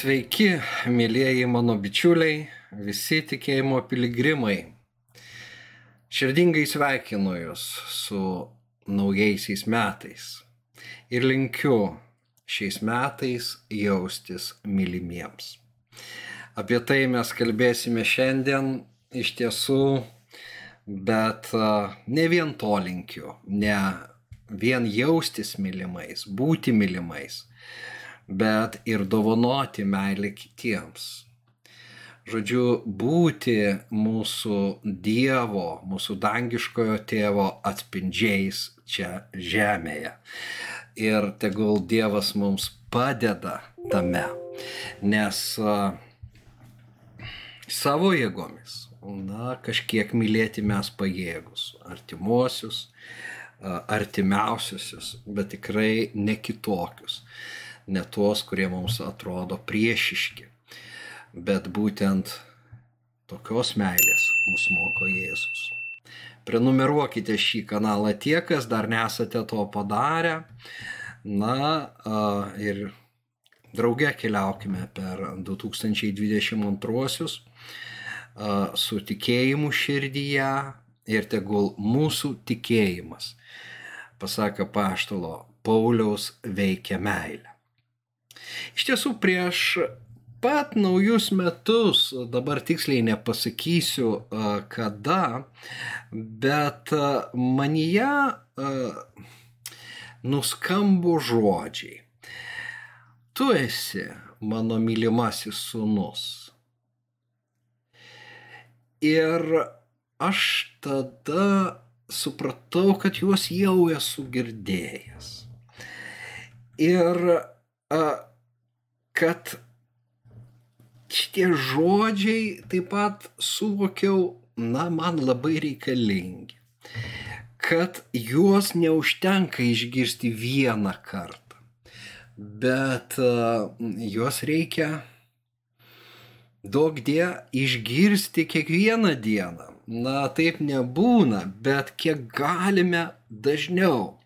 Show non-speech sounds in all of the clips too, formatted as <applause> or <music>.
Sveiki, mėlyjeji mano bičiuliai, visi tikėjimo piligrimai. Širdingai sveikinu Jūs su naujaisiais metais ir linkiu šiais metais jaustis mylimiems. Apie tai mes kalbėsime šiandien iš tiesų, bet ne vien to linkiu, ne vien jaustis mylimais, būti mylimais, bet ir dovanoti meilę kitiems. Žodžiu, būti mūsų Dievo, mūsų dangiškojo tėvo atspindžiais čia žemėje. Ir tegul Dievas mums padeda tame, nes uh, savo jėgomis, na, kažkiek mylėti mes pajėgus, artimuosius, artimiausiusius, bet tikrai ne kitokius, ne tuos, kurie mums atrodo priešiški, bet būtent tokios meilės mus moko Jėzus. Prenumeruokite šį kanalą tie, kas dar nesate to padarę. Na ir drauge keliaukime per 2022 su tikėjimu širdyje ir tegul mūsų tikėjimas pasakė paštalo Pauliaus veikia meilę. Iš tiesų prieš pat naujus metus, dabar tiksliai nepasakysiu kada, bet manyje nuskambo žodžiai. Tu esi mano mylimasis sunus. Ir aš tada supratau, kad juos jau esu girdėjęs. Ir a, kad šitie žodžiai taip pat suvokiau, na, man labai reikalingi. Kad juos neužtenka išgirsti vieną kartą, bet a, juos reikia daug die išgirsti kiekvieną dieną na taip nebūna, bet kiek galime dažniau.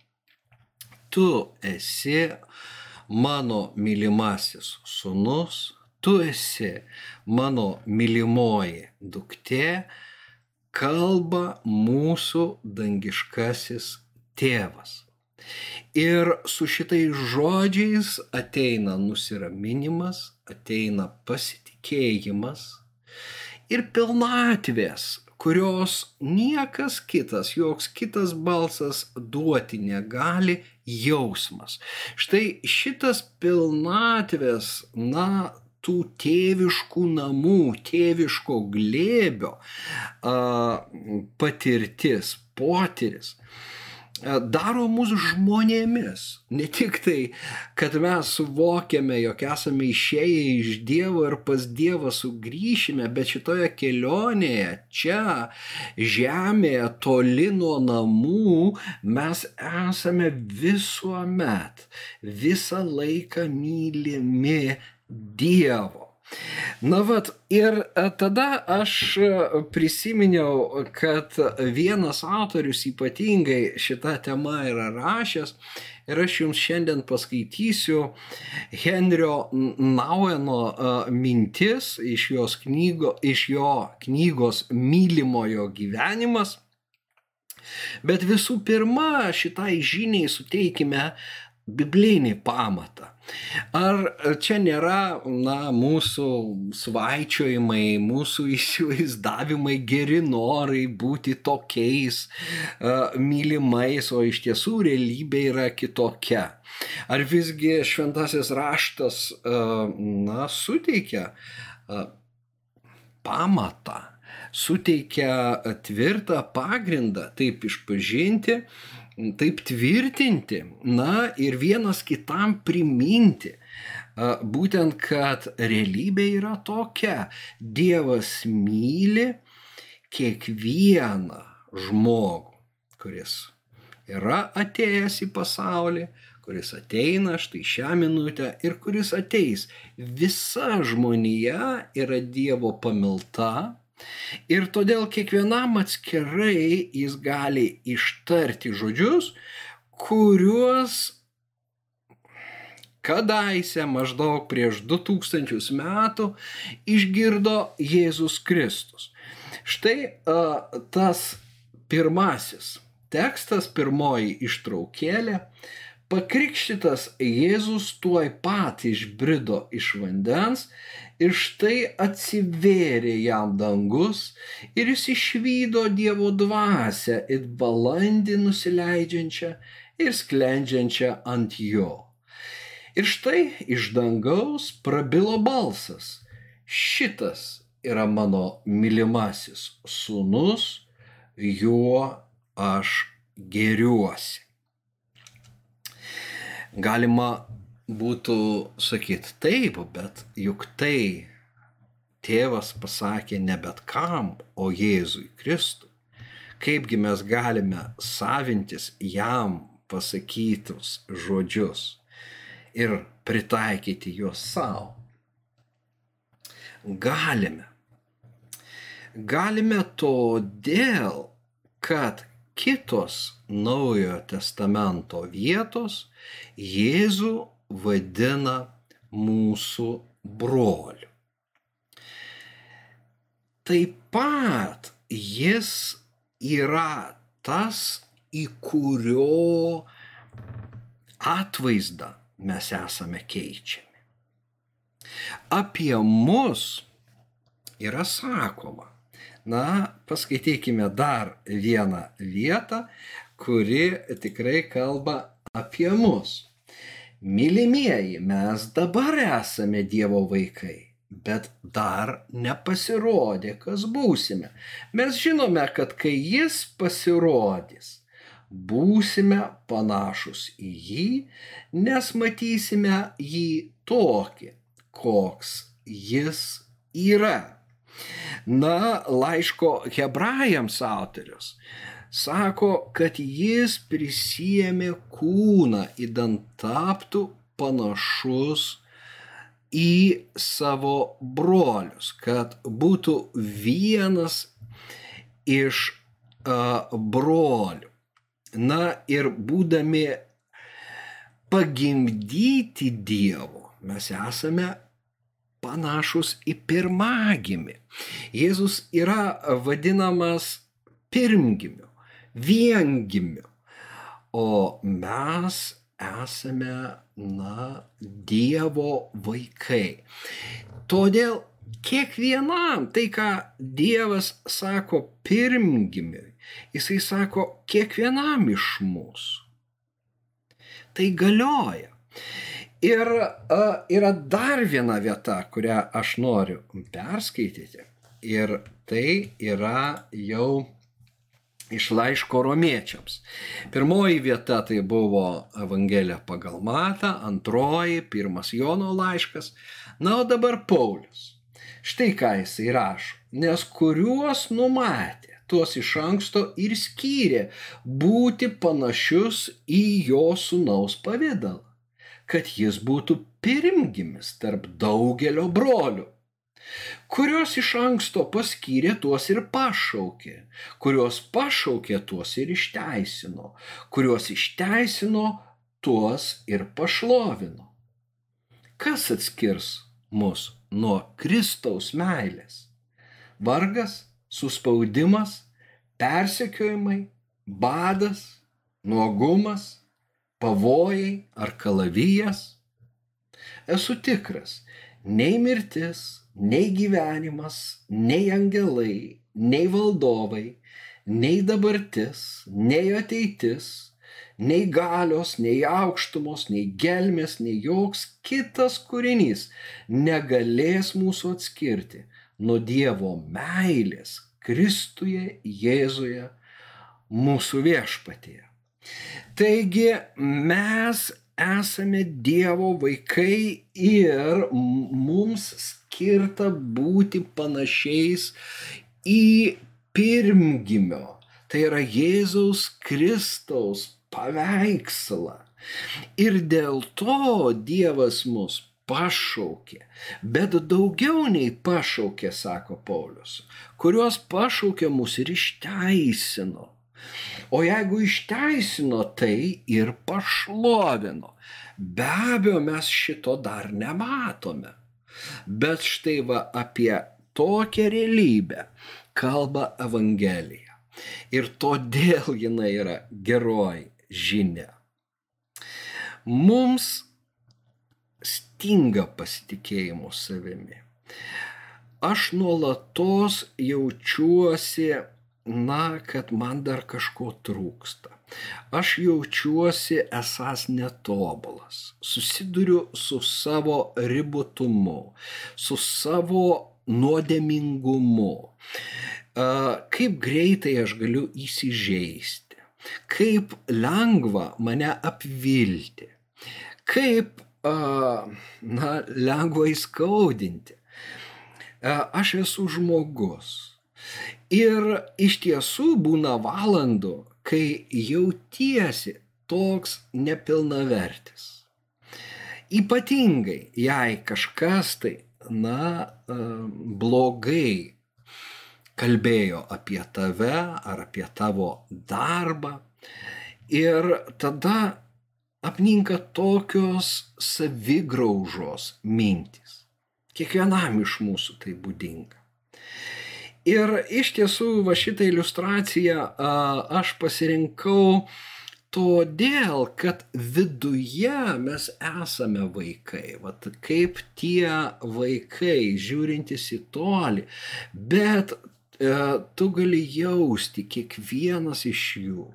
Tu esi mano mylimasis sunus, tu esi mano mylimoji duktė, kalba mūsų dangiškasis tėvas. Ir su šitais žodžiais ateina nusiraminimas, ateina pasitikėjimas ir pilnatvės kurios niekas kitas, joks kitas balsas duoti negali jausmas. Štai šitas pilnatvės, na, tų tėviškų namų, tėviško glėbio a, patirtis, potyris daro mus žmonėmis. Ne tik tai, kad mes suvokiame, jog esame išėję iš Dievo ir pas Dievą sugrįšime, bet šitoje kelionėje, čia, žemėje, toli nuo namų, mes esame visuomet, visą laiką mylimi Dievo. Na vat, ir e, tada aš e, prisiminiau, kad vienas autorius ypatingai šitą temą yra rašęs ir aš jums šiandien paskaitysiu Henrio Naueno e, mintis iš, knygo, iš jo knygos Mylimojo gyvenimas. Bet visų pirma, šitai žiniai suteikime biblinį pamatą. Ar čia nėra, na, mūsų svaičiojimai, mūsų <laughs> įsivaizdavimai, geri norai būti tokiais uh, mylimais, o iš tiesų realybė yra kitokia? Ar visgi šventasis raštas, uh, na, suteikia uh, pamatą, suteikia tvirtą pagrindą taip išpažinti, taip tvirtinti, na ir vienas kitam priminti. Būtent, kad realybė yra tokia. Dievas myli kiekvieną žmogų, kuris yra atėjęs į pasaulį, kuris ateina štai šią minutę ir kuris ateis. Visa žmonija yra Dievo pamilta, Ir todėl kiekvienam atskirai jis gali ištarti žodžius, kuriuos kadaise maždaug prieš 2000 metų išgirdo Jėzus Kristus. Štai uh, tas pirmasis tekstas, pirmoji ištraukėlė, pakrikštytas Jėzus tuoj pat išbrido iš vandens ir štai atsivėrė jam dangus ir jis išvydo Dievo dvasę it balandį nusileidžiančią ir sklendžiančią ant jo. Ir štai iš dangaus prabilo balsas. Šitas yra mano mylimasis sūnus, juo aš geriuosi. Galima būtų sakyti taip, bet juk tai tėvas pasakė ne bet kam, o Jėzui Kristui. Kaipgi mes galime savintis jam pasakytus žodžius ir pritaikyti juos savo? Galime. Galime todėl, kad kitos Naujojo testamento vietos Jėzų vadina mūsų broliu. Taip pat jis yra tas, į kurio atvaizdą mes esame keičiami. Apie mus yra sakoma, Na, paskaitykime dar vieną vietą, kuri tikrai kalba apie mus. Mylimieji, mes dabar esame Dievo vaikai, bet dar nepasirodė, kas būsime. Mes žinome, kad kai Jis pasirodys, būsime panašus į jį, nes matysime jį tokį, koks jis yra. Na, laiško hebrajams autorius sako, kad jis prisijėmė kūną, įdant taptų panašus į savo brolius, kad būtų vienas iš uh, brolių. Na ir būdami pagimdyti Dievo, mes esame panašus į pirmagimį. Jėzus yra vadinamas pirmgimiu, viengimiu, o mes esame, na, Dievo vaikai. Todėl kiekvienam tai, ką Dievas sako pirmgimiui, jisai sako kiekvienam iš mūsų. Tai galioja. Ir uh, yra dar viena vieta, kurią aš noriu perskaityti. Ir tai yra jau iš laiško romiečiams. Pirmoji vieta tai buvo Evangelija pagal Matą, antroji, pirmas Jono laiškas. Na, o dabar Paulius. Štai ką jisai rašo. Nes kuriuos numatė, tuos iš anksto ir skyrė būti panašius į jo sunaus pavydalą kad jis būtų pirmgimis tarp daugelio brolių kurios iš anksto paskyrė, tuos ir pašaukė, kurios pašaukė, tuos ir išteisino, kurios išteisino, tuos ir pašlovino. Kas atskirs mus nuo Kristaus meilės? Vargas, suspaudimas, persekiojimai, badas, nuogumas, pavojai ar kalavijas? Esu tikras, nei mirtis, nei gyvenimas, nei angelai, nei valdovai, nei dabartis, nei ateitis, nei galios, nei aukštumos, nei gelmės, nei joks kitas kūrinys negalės mūsų atskirti nuo Dievo meilės Kristuje Jėzuje mūsų viešpatėje. Taigi mes esame Dievo vaikai ir mums skirta būti panašiais į pirmgimio, tai yra Jėzaus Kristaus paveikslą. Ir dėl to Dievas mus pašaukė, bet daugiau nei pašaukė, sako Paulius, kuriuos pašaukė mus ir išteisino O jeigu išteisino, tai ir pašlovino. Be abejo, mes šito dar nematome. Bet štai va apie tokią realybę kalba Evangelija. Ir todėl jinai yra geroji žinia. Mums stinga pasitikėjimo savimi. Aš nuolatos jaučiuosi, na, kad man dar kažko trūksta. Aš jaučiuosi esas netobulas. Susiduriu su savo ribotumu, su savo nuodėmingumu. Kaip greitai aš galiu įsižeisti, kaip lengva mane apvilti, kaip na, lengva įskaudinti. Aš esu žmogus. Ir iš tiesų būna valandų, kai jautiesi toks nepilnavertis. Ypatingai, jei kažkas tai, na, blogai kalbėjo apie tave ar apie tavo darbą. Ir tada apninka tokios savigraužos mintis. Kiekvienam iš mūsų tai būdinga. Ir iš tiesų va šitą iliustraciją aš pasirinkau todėl, kad viduje mes esame vaikai, vat kaip tie vaikai žiūrintys į tolį, bet e, tu gali jausti kiekvienas iš jų,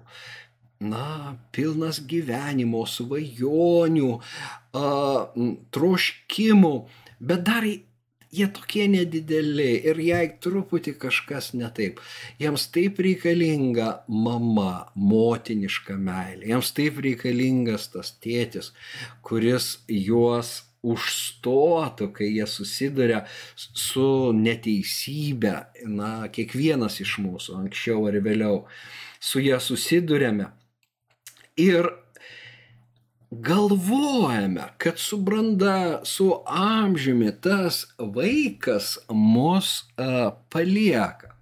na, pilnas gyvenimo, svajonių, a, troškimų, bet dar jie tokie nedideli ir jei truputį kažkas ne taip, jiems taip reikalinga mama, motiniška meilė, jiems taip reikalingas tas tėtis, kuris juos užstotų, kai jie susiduria su neteisybė, na, kiekvienas iš mūsų anksčiau ar vėliau su ją susidurėme. Ir galvojame, kad su branda, su amžiumi tas vaikas mus uh, palieka.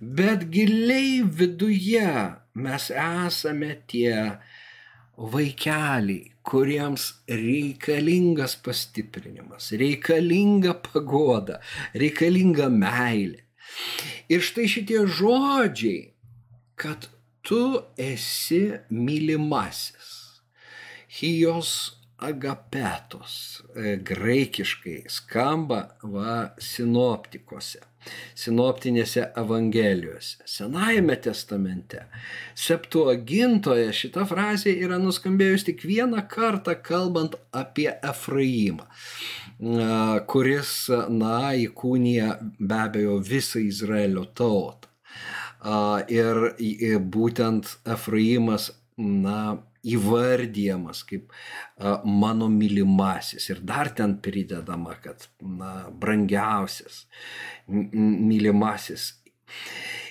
Bet giliai viduje mes esame tie vaikeliai, kuriems reikalingas pastiprinimas, reikalinga pagoda, reikalinga meilė. Ir štai šitie žodžiai, kad tu esi mylimasis Hijos agapetos e, graikiškai skamba va sinoptikose, sinoptinėse evangelijose. Senajame testamente, septuagintoje šita frazė yra nuskambėjus tik vieną kartą kalbant apie Efraimą kuris, na, įkūnija be abejo visą Izraelio tautą. Ir būtent Efraimas, na, įvardyjamas kaip mano mylimasis ir dar ten pridedama, kad na, brangiausias, mylimasis.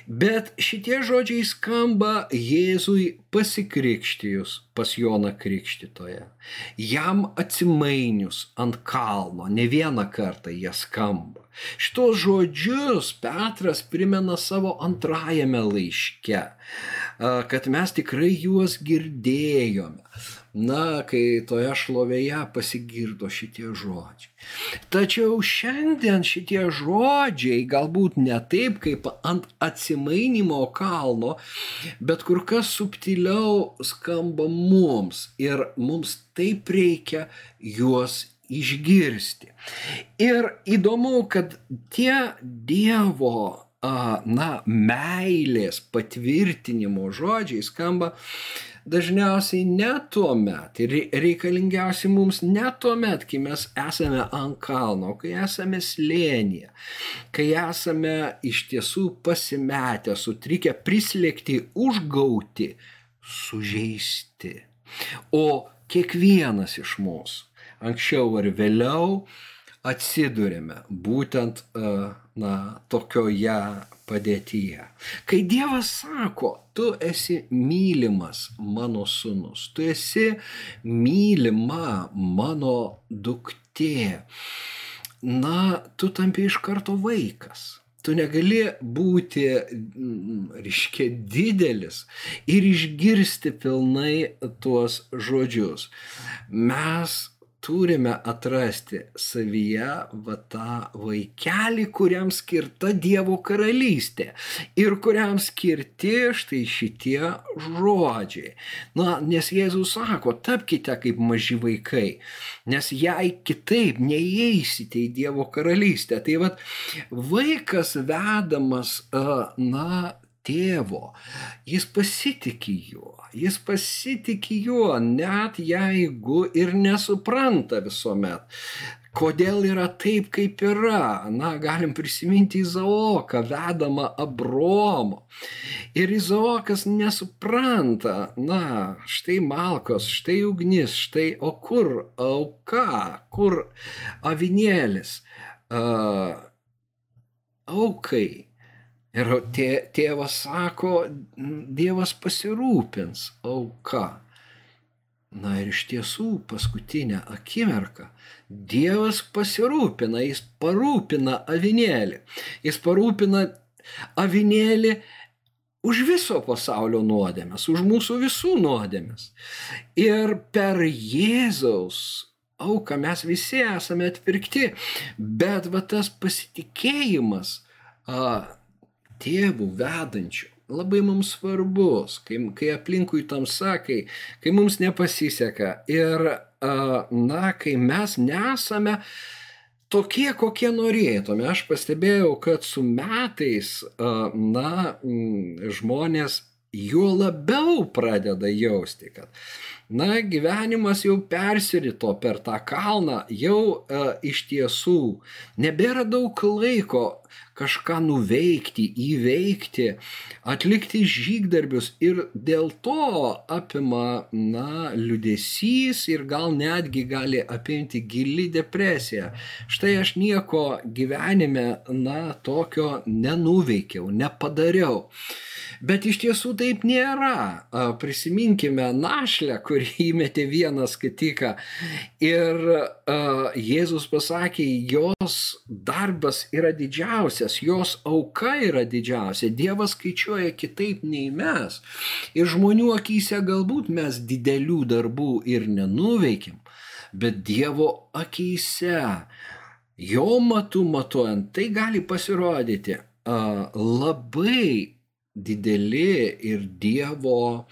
Bet šitie žodžiai skamba Jėzui pasikrikštijus pas Joną Krikštytoje. Jam atsimainius ant kalno, ne vieną kartą jie skamba. Šitos žodžius Petras primena savo antrajame laiške kad mes tikrai juos girdėjome. Na, kai toje šlovėje pasigirdo šitie žodžiai. Tačiau šiandien šitie žodžiai galbūt ne taip kaip ant atsimainimo kalno, bet kur kas subtiliau skamba mums ir mums taip reikia juos išgirsti. Ir įdomu, kad tie Dievo na, meilės patvirtinimo žodžiai skamba dažniausiai ne tuo met ir reikalingiausi mums ne tuo met, kai mes esame ant kalno, kai esame slėnyje, kai esame iš tiesų pasimetę, sutrikę, prislėgti, užgauti, sužeisti. O kiekvienas iš mūsų anksčiau ar vėliau atsidurėme būtent na, tokioje padėtyje. Kai Dievas sako, tu esi mylimas mano sunus, tu esi mylima mano duktė, na, tu tampi iš karto vaikas. tu negali būti, mm, reiškia, didelis ir išgirsti pilnai tuos žodžius. Mes turime atrasti savyje va tą vaikelį, kuriam skirta Dievo karalystė ir kuriam skirti štai šitie žodžiai. Na, nes Jėzus sako, tapkite kaip maži vaikai, nes jei kitaip neįeisite į Dievo karalystę. Tai vad, vaikas vedamas, na, tėvo, jis pasitikė juo, jis pasitikė juo, net jeigu ir nesupranta visuomet. Kodėl yra taip, kaip yra? Na, galim prisiminti Izaoką, vedamą Abromo. Ir Izaokas nesupranta, na, štai malkos, štai ugnis, štai o kur auka, kur avinėlis. Uh, aukai Ir tė, tėvas sako, Dievas pasirūpins auka. Na ir iš tiesų paskutinę akimirką Dievas pasirūpina, jis parūpina avinėlį. Jis parūpina avinėlį už viso pasaulio nuodėmės, už mūsų visų nuodėmės. Ir per Jėzaus auką mes visi esame atpirkti, bet va tas pasitikėjimas, a, tėvų vedančių labai mums svarbus, kai, kai aplinkui tamsa, kai, kai mums nepasiseka ir, na, kai mes nesame tokie, kokie norėtume. Aš pastebėjau, kad su metais, na, žmonės juo labiau pradeda jausti, kad, na, gyvenimas jau persirito per tą kalną, jau e, iš tiesų nebėra daug laiko kažką nuveikti, įveikti, atlikti žygdarbius ir dėl to apima, na, liudesys ir gal netgi gali apimti gili depresija. Štai aš nieko gyvenime, na, tokio nenuveikiau, nepadariau. Bet iš tiesų taip nėra. Prisiminkime našlę, kurį <laughs> įmetė vienas skatiką. Ir uh, Jėzus pasakė, jos darbas yra didžiausias, jos auka yra didžiausia. Dievas skaičiuoja kitaip nei mes. Ir žmonių akise galbūt mes didelių darbų ir nenuveikim, bet Dievo akise, jo matu matuojant, tai gali pasirodyti uh, labai dideli ir Dievo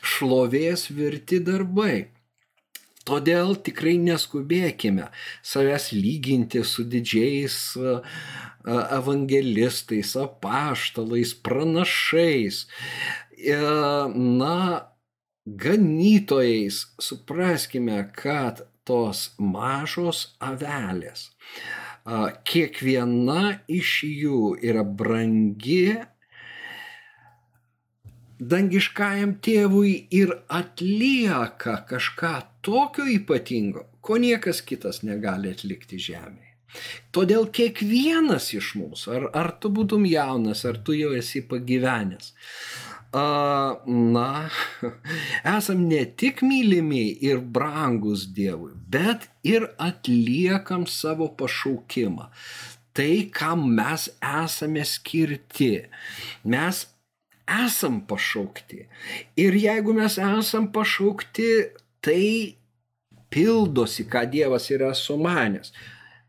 šlovės virti darbai. Todėl tikrai neskubėkime savęs lyginti su didžiais evangelistais, apaštalais, pranašais, e, na, ganytojais. Supraskime, kad tos mažos avelės, kiekviena iš jų yra brangi dangiškajam tėvui ir atlieka kažką tokio ypatingo, ko niekas kitas negali atlikti žemėje. Todėl kiekvienas iš mūsų, ar, ar tu būtum jaunas, ar tu jau esi pagyvenęs, a, na, <laughs> esam ne tik mylimi ir brangus Dievui, bet ir atliekam savo pašaukimą. Tai, kam mes esame skirti. Mes esam pašaukti. Ir jeigu mes esam pašaukti, tai pildosi, ką Dievas yra sumanęs.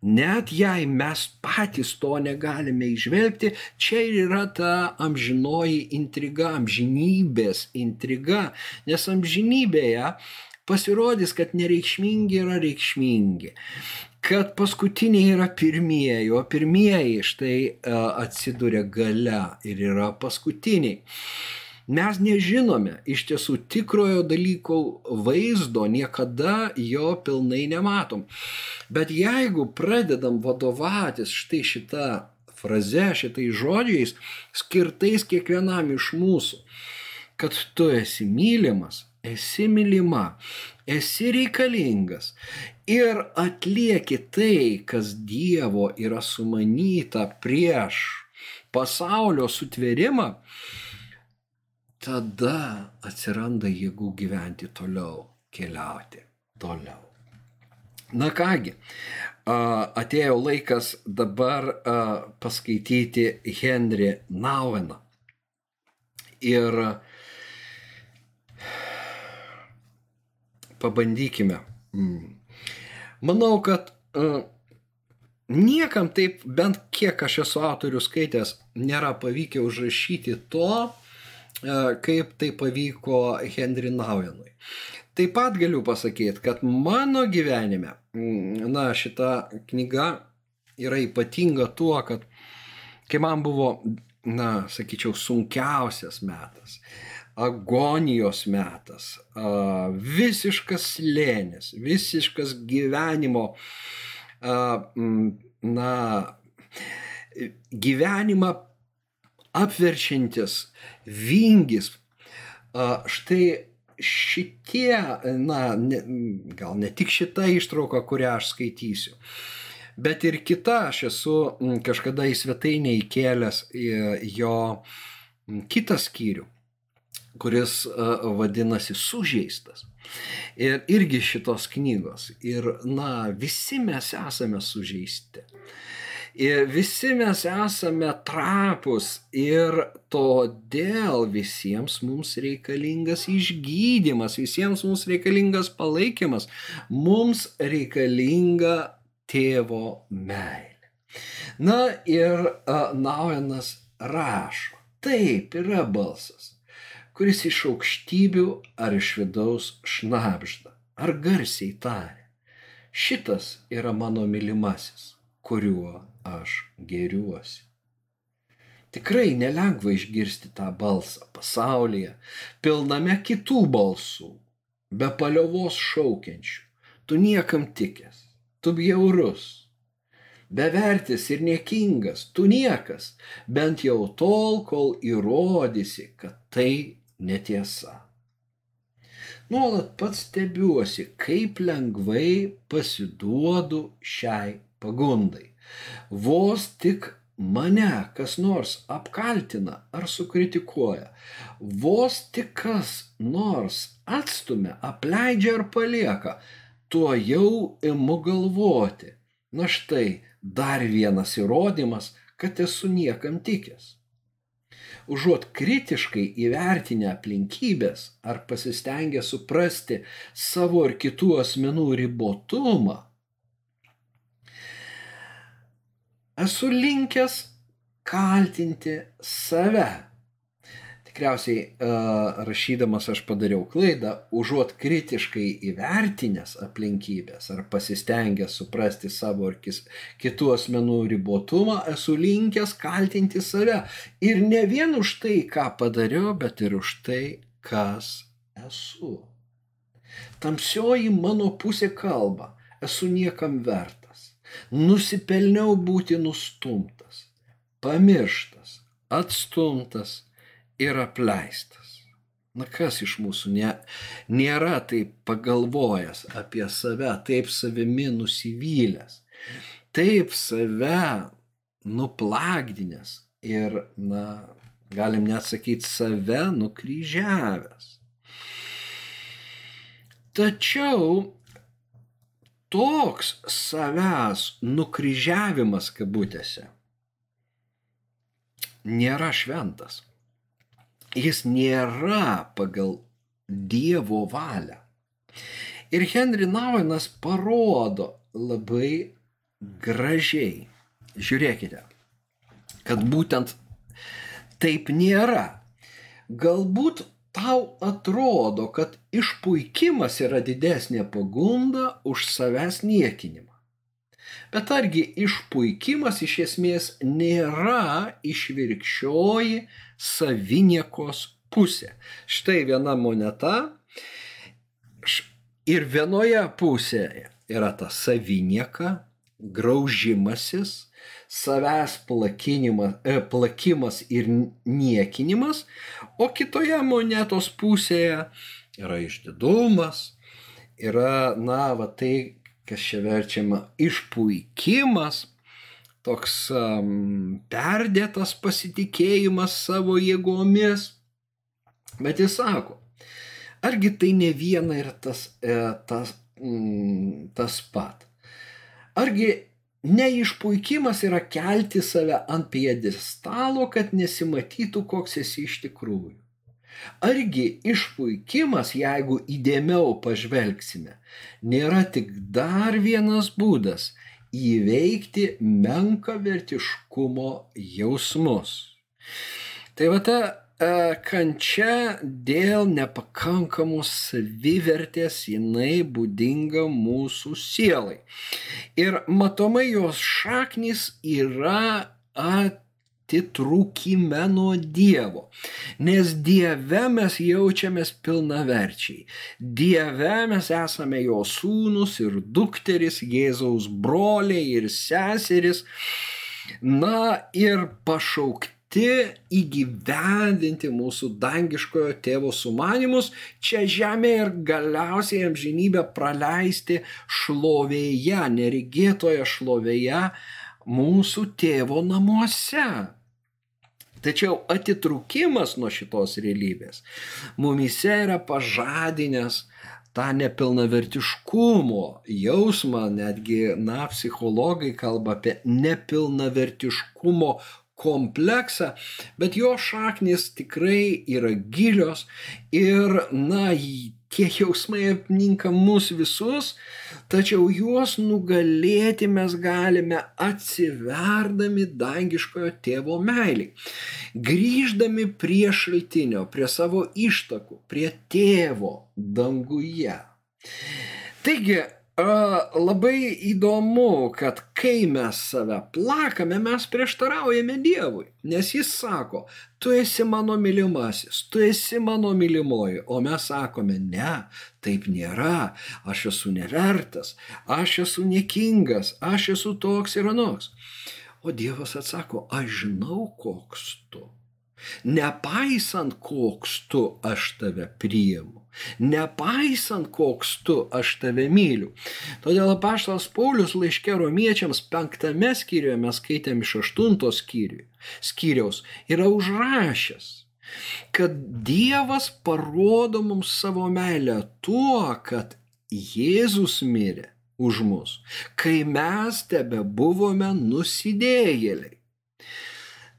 Net jei mes patys to negalime išvelgti, čia ir yra ta amžinoji intriga, amžinybės intriga, nes amžinybėje pasirodys, kad nereikšmingi yra reikšmingi kad paskutiniai yra pirmieji, o pirmieji štai atsiduria gale ir yra paskutiniai. Mes nežinome iš tiesų tikrojo dalyko vaizdo, niekada jo pilnai nematom. Bet jeigu pradedam vadovautis štai šitą frazę, šitai žodžiais, skirtais kiekvienam iš mūsų, kad tu esi mylimas, esi mylima, esi reikalingas ir atlieki tai, kas Dievo yra sumanyta prieš pasaulio sutvėrimą, tada atsiranda jėgų gyventi toliau, keliauti toliau. Na kągi, atėjo laikas dabar paskaityti Henry Naueną. Ir pabandykime. Mm. Manau, kad niekam taip, bent kiek aš esu autorių skaitęs, nėra pavykę užrašyti to, kaip tai pavyko Henry Nauenui. Taip pat galiu pasakyti, kad mano gyvenime, mm, na, šita knyga yra ypatinga tuo, kad kai man buvo, na, sakyčiau, sunkiausias metas, agonijos metas, visiškas lėnis, visiškas gyvenimo, na, gyvenimą apverčiantis vingis. Štai šitie, na, ne, gal ne tik šita ištrauka, kurią aš skaitysiu, bet ir kita, aš esu kažkada į svetainę įkėlęs jo kitą skyrių, kuris vadinasi sužeistas. Ir irgi šitos knygos. Ir, na, visi mes esame sužeisti. Ir visi mes esame trapus ir todėl visiems mums reikalingas išgydymas, visiems mums reikalingas palaikymas, mums reikalinga tėvo meilė. Na ir Nauenas rašo, taip yra balsas, kuris iš aukštybių ar iš vidaus šnapžda, ar garsiai tarė. Šitas yra mano mylimasis, kuriuo aš geriuosi. Tikrai nelengva išgirsti tą balsą pasaulyje, pilname kitų balsų, be paliovos šaukiančių. Tu niekam tikęs, tu bjaurus, bevertis ir niekingas, tu niekas, bent jau tol, kol įrodysi, kad tai netiesa. Nuolat pats stebiuosi, kaip lengvai pasiduodu šiai pagundai. Vos tik mane kas nors apkaltina ar sukritikuoja, vos tik kas nors atstumia, apleidžia ar palieka, tuo jau imu galvoti. Na štai dar vienas įrodymas, kad esu niekam tikęs. Užuot kritiškai įvertinę aplinkybės ar pasistengę suprasti savo ir kitų asmenų ribotumą, esu linkęs kaltinti save. Tikriausiai rašydamas aš padariau klaidą, užuot kritiškai įvertinęs aplinkybės ar pasistengęs suprasti savo kis, kitų asmenų ribotumą, esu linkęs kaltinti save. Ir ne vien už tai, ką padariau, bet ir už tai, kas esu. Tamsioji mano pusė kalba, esu niekam verta nusipelniau būti nustumtas, pamirštas, atstumtas ir apleistas. Na kas iš mūsų ne, nėra taip pagalvojęs apie save, taip savimi nusivylęs, taip save nuplagdinės ir, na, galim net sakyti, save nukryžiavęs. Tačiau toks savęs nukryžiavimas kabutėse nėra šventas. Jis nėra pagal Dievo valią. Ir Henry Nauenas parodo labai gražiai. Žiūrėkite, kad būtent taip nėra. Galbūt tau atrodo, kad išpuikimas yra didesnė pagunda už savęs niekinimą. Bet argi išpuikimas iš esmės nėra išvirkščioji saviniekos pusė. Štai viena moneta ir vienoje pusėje yra ta savinieka, graužimasis, savęs plakinimas, e, plakimas ir niekinimas, o kitoje monetos pusėje yra išdidumas, yra, na, va tai, kas čia verčiama, išpuikimas, toks um, perdėtas pasitikėjimas savo jėgomis. Bet jis sako, argi tai ne viena ir tas, e, tas mm, tas pat. Argi neišpuikimas yra kelti save ant piedestalo, kad nesimatytų, koks esi iš tikrųjų. Argi išpuikimas, jeigu įdėmiau pažvelgsime, nėra tik dar vienas būdas įveikti menką vertiškumo jausmus. Tai va ta kančia dėl nepakankamos savivertės jinai būdinga mūsų sielai. Ir matomai jos šaknis yra at atitrūkime nuo Dievo. Nes Dieve mes jaučiamės pilnaverčiai. Dieve mes esame jo sūnus ir dukteris, Jėzaus broliai ir seseris. Na ir pašaukti įgyvendinti mūsų dangiškojo tėvo sumanimus čia žemėje ir galiausiai amžinybę praleisti šlovėje, neregėtoje šlovėje mūsų tėvo namuose. Tačiau atitrukimas nuo šitos realybės mumise yra pažadinęs tą nepilnavertiškumo jausmą, netgi, na, psichologai kalba apie nepilnavertiškumo kompleksą, bet jo šaknis tikrai yra gilios ir, na, tie jausmai apninka mus visus, tačiau juos nugalėti mes galime atsiverdami dangiškojo tėvo meiliai, grįždami prie šaltinio, prie savo ištakų, prie tėvo danguje. Taigi, labai įdomu, kad kai mes save plakame, mes prieštaraujame Dievui, nes jis sako, tu esi mano mylimasis, tu esi mano mylimoji, o mes sakome, ne, taip nėra, aš esu nevertas, aš esu niekingas, aš esu toks ir anoks. O Dievas atsako, aš žinau, koks tu. Nepaisant, koks tu, aš tave priimu. Nepaisant, koks tu, aš tave myliu. Todėl apaštalas Paulius laiškė romiečiams penktame skyriuje, mes skaitėm iš aštuntos skyriaus, yra užrašęs, kad Dievas parodo mums savo meilę tuo, kad Jėzus mirė už mus, kai mes tebe buvome nusidėjėliai.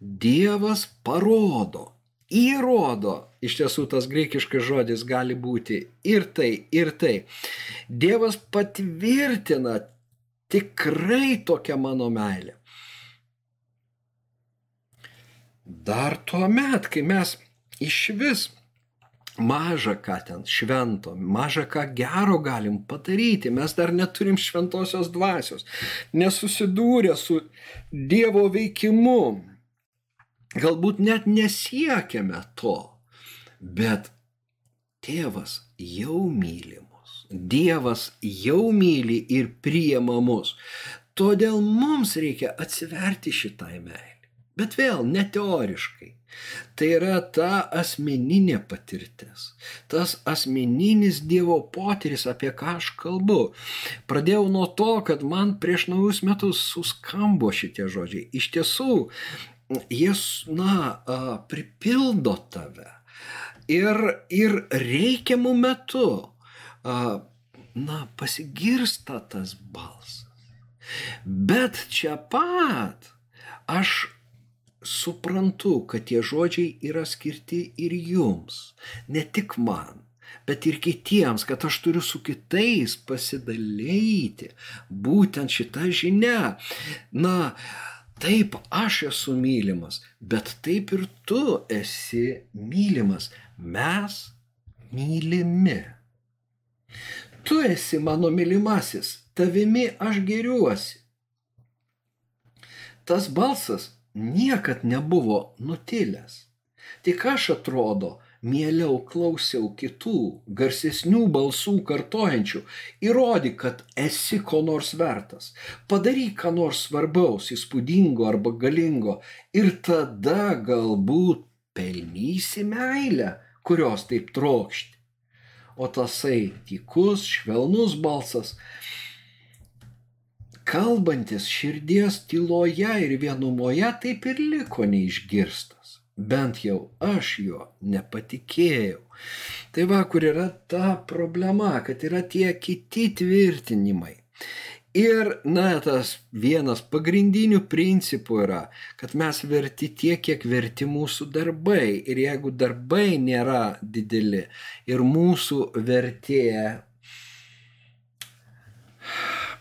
Dievas parodo, įrodo, iš tiesų tas greikiškas žodis gali būti ir tai, ir tai. Dievas patvirtina tikrai tokią mano meilę. Dar tuo met, kai mes iš vis mažą ką ten švento, mažą ką gero galim padaryti, mes dar neturim šventosios dvasios, nesusidūrę su Dievo veikimu, galbūt net nesiekiame to, bet tėvas jau myli mus, Dievas jau myli ir priema mus. Todėl mums reikia atsiverti šitai meilį. Bet vėl ne teoriškai. Tai yra ta asmeninė patirtis, tas asmeninis Dievo potyris, apie ką aš kalbu. Pradėjau nuo to, kad man prieš naujus metus suskambo šitie žodžiai. Iš tiesų, jis, na, pripildo tave. Ir, ir reikiamų metu, na, pasigirsta tas balsas. Bet čia pat aš suprantu, kad tie žodžiai yra skirti ir jums, ne tik man, bet ir kitiems, kad aš turiu su kitais pasidalyti būtent šitą žinę. Na, Taip, aš esu mylimas, bet taip ir tu esi mylimas. Mes mylimi. Tu esi mano mylimasis, tavimi aš geriuosi. Tas balsas niekad nebuvo nutilęs. Tik aš atrodo, mieliau klausiau kitų, garsesnių balsų kartojančių, įrodyk, kad esi ko nors vertas, padaryk ką nors svarbaus, įspūdingo arba galingo ir tada galbūt pelnysi meilę, kurios taip trokšti. O tasai tykus, švelnus balsas, kalbantis širdies tyloje ir vienumoje, taip ir liko neišgirstas. Bent jau aš juo nepatikėjau. Tai va, kur yra ta problema, kad yra tie kiti tvirtinimai. Ir, na, tas vienas pagrindinių principų yra, kad mes verti tiek, kiek verti mūsų darbai. Ir jeigu darbai nėra dideli ir mūsų vertė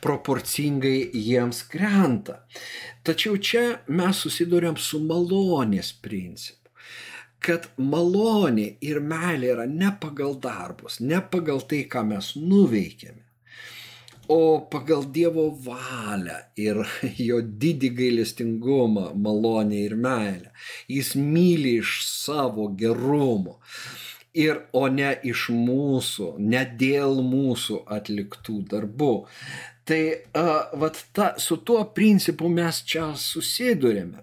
proporcingai jiems krenta. Tačiau čia mes susidurėm su malonės principu kad malonė ir meilė yra ne pagal darbus, ne pagal tai, ką mes nuveikėme, o pagal Dievo valią ir <laughs> jo didį gailestingumą, malonę ir meilę. Jis myli iš savo gerumo. Ir o ne iš mūsų, ne dėl mūsų atliktų darbų. Tai uh, vat ta, su tuo principu mes čia susidurėme,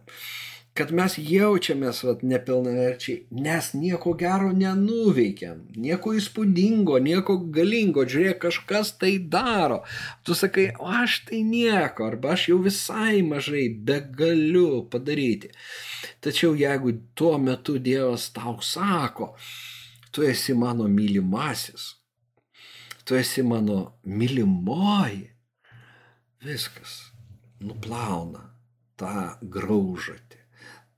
kad mes jaučiamės vat, nepilnaverčiai, nes nieko gero nenuveikėm, nieko įspūdingo, nieko galingo, žiūrėk, kažkas tai daro. Tu sakai, aš tai nieko, arba aš jau visai mažai begaliu padaryti. Tačiau jeigu tuo metu Dievas tau sako, tu esi mano mylimasis, tu esi mano mylimoji, viskas nuplauna tą graužatį,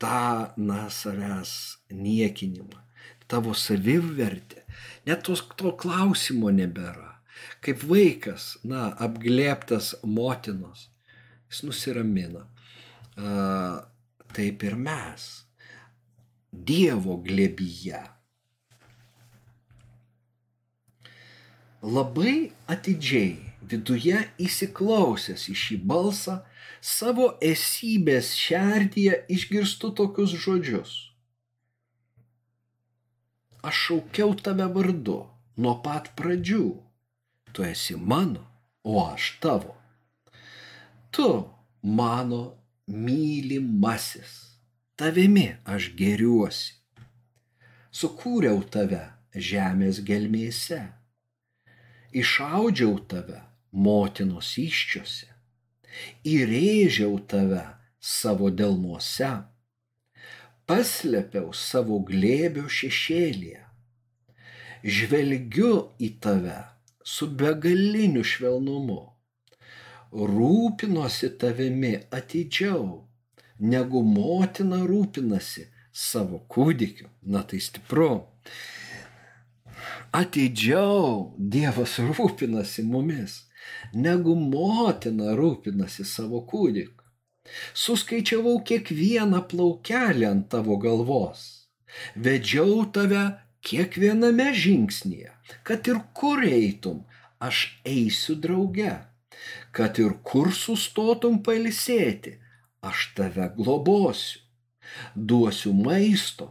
tą, na, savęs niekinimą, tavo savivertę. Net tos, to klausimo nebėra. Kaip vaikas, na, apglėptas motinos, jis nusiramina. A, taip ir mes. Dievo glėbyje. Labai atidžiai viduje įsiklausęs į šį balsą, savo esybės šerdyje išgirstu tokius žodžius. Aš šaukiau tave vardu nuo pat pradžių. Tu esi mano, o aš tavo. Tu mano mylimasis. Tavimi aš geriuosi. Sukūriau tave žemės gelmėse. Išaudžiau tave motinos iščiose, įrėžiau tave savo delnuose, paslėpiau savo glėbio šešėlėje, žvelgiu į tave su begaliniu švelnumu, rūpinosi tavimi atidžiau, negu motina rūpinasi savo kūdikiu. Na tai stipru atidžiau Dievas rūpinasi mumis negu motina rūpinasi savo kūdikiu. Suskaičiavau kiekvieną plaukelį ant tavo galvos. Vedžiau tave kiekviename žingsnėje, kad ir kur eitum, aš eisiu drauge, kad ir kur sustotum palisėti, aš tave globosiu. Duosiu maisto,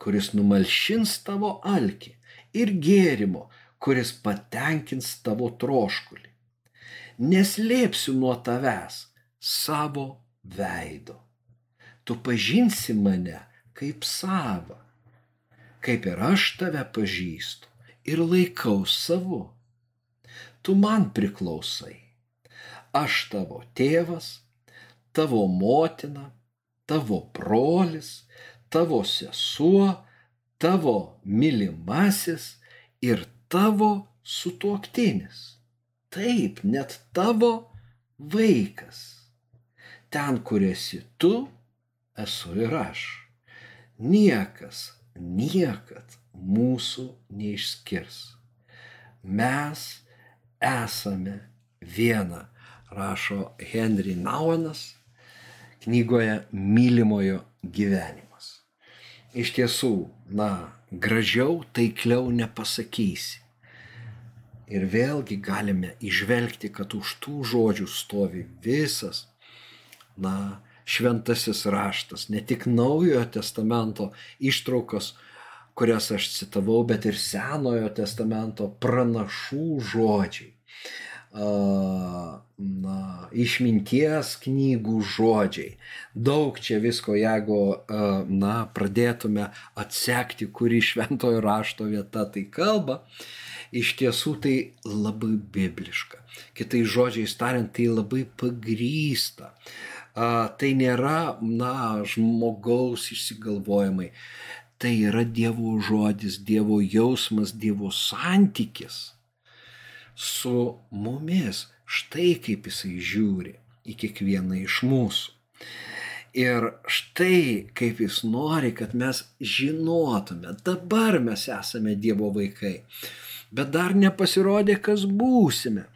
kuris numalšins tavo alkį ir gėrimo, kuris patenkins tavo troškulį neslėpsiu nuo tavęs savo veido. Tu pažinsi mane kaip savą, kaip ir aš tave pažįstu ir laikau savu. Tu man priklausai. Aš tavo tėvas, tavo motina, tavo brolis, tavo sesuo, tavo mylimasis ir tavo sutuoktinis Taip, net tavo vaikas. Ten, kur esi tu, esu ir aš. Niekas, niekad mūsų neišskirs. Mes esame viena, rašo Henry Nauenas knygoje Mylimojo gyvenimas. Iš tiesų, na, gražiau, taikliau nepasakysi. Ir vėlgi galime išvelgti, kad už tų žodžių stovi visas, na, šventasis raštas, ne tik naujojo testamento ištraukos, kurias aš citavau, bet ir senojo testamento pranašų žodžiai. Na, išminties knygų žodžiai. Daug čia visko, jeigu, na, pradėtume atsekti, kuri šventojo rašto vieta tai kalba. Uh, iš tiesų tai labai bibliška. Kitais žodžiais tariant, tai labai pagrysta. Tai nėra, na, žmogaus išsigalvojimai. Tai yra Dievo žodis, Dievo jausmas, Dievo santykis su mumis. Štai kaip jisai žiūri į kiekvieną iš mūsų. Ir štai kaip jis nori, kad mes žinotume, dabar mes esame Dievo vaikai bet dar nepasirodė, kas būsime.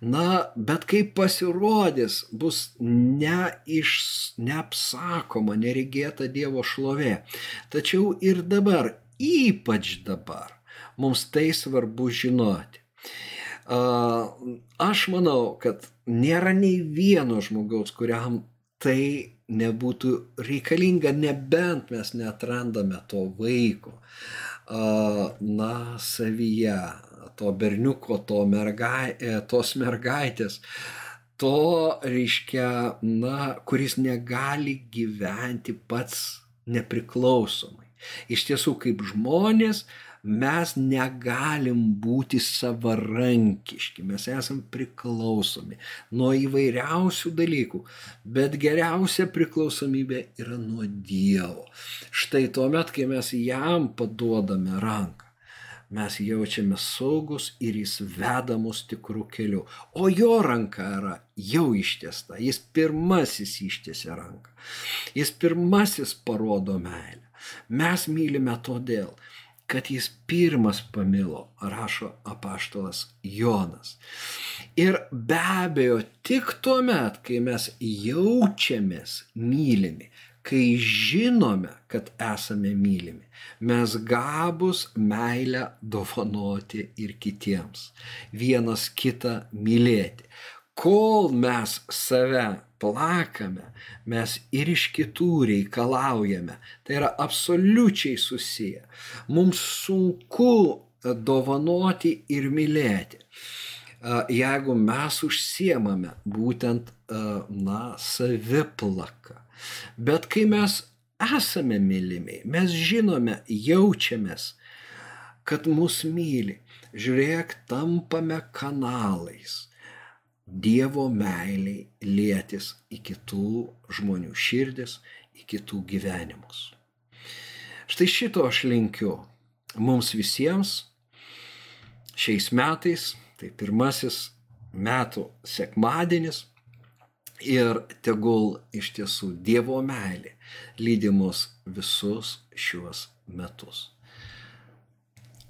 Na, bet kai pasirodys, bus neiš, neapsakoma, neregėta Dievo šlovė. Tačiau ir dabar, ypač dabar, mums tai svarbu žinoti. Aš manau, kad nėra nei vieno žmogaus, kuriam tai nebūtų reikalinga, nebent mes netrandame to vaiko na, savyje, to berniuko, to mergai, e, tos mergaitės, to reiškia, na, kuris negali gyventi pats nepriklausomai. Iš tiesų, kaip žmonės, mes negalim būti savarankiški, mes esam priklausomi nuo įvairiausių dalykų, bet geriausia priklausomybė yra nuo Dievo. Štai tuomet, kai mes jam paduodame ranką, mes jaučiame saugus ir jis veda mus tikrų kelių. O jo ranka yra jau ištiesta, jis pirmasis ištiesia ranką, jis pirmasis parodo meilę. Mes mylime todėl, kad jis pirmas pamilo, rašo apaštalas Jonas. Ir be abejo, tik tuo met, kai mes jaučiamės mylimi, kai žinome, kad esame mylimi, mes gabus meilę dovanoti ir kitiems, vienas kitą mylėti. Kol mes save plakame, mes ir iš kitų reikalaujame. Tai yra absoliučiai susiję. Mums sunku dovanoti ir mylėti. Jeigu mes užsiemame būtent, na, saviplaka. Bet kai mes esame mylimi, mes žinome, jaučiamės, kad mus myli. Žiūrėk, tampame kanalais Dievo meiliai lėtis į kitų žmonių širdis, į kitų gyvenimus. Štai šito aš linkiu mums visiems šiais metais, tai pirmasis metų sekmadienis ir tegul iš tiesų Dievo meilė lydi mus visus šiuos metus.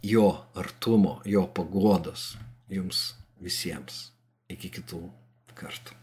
Jo artumo, jo pagodos jums visiems. Iki kitų kartų.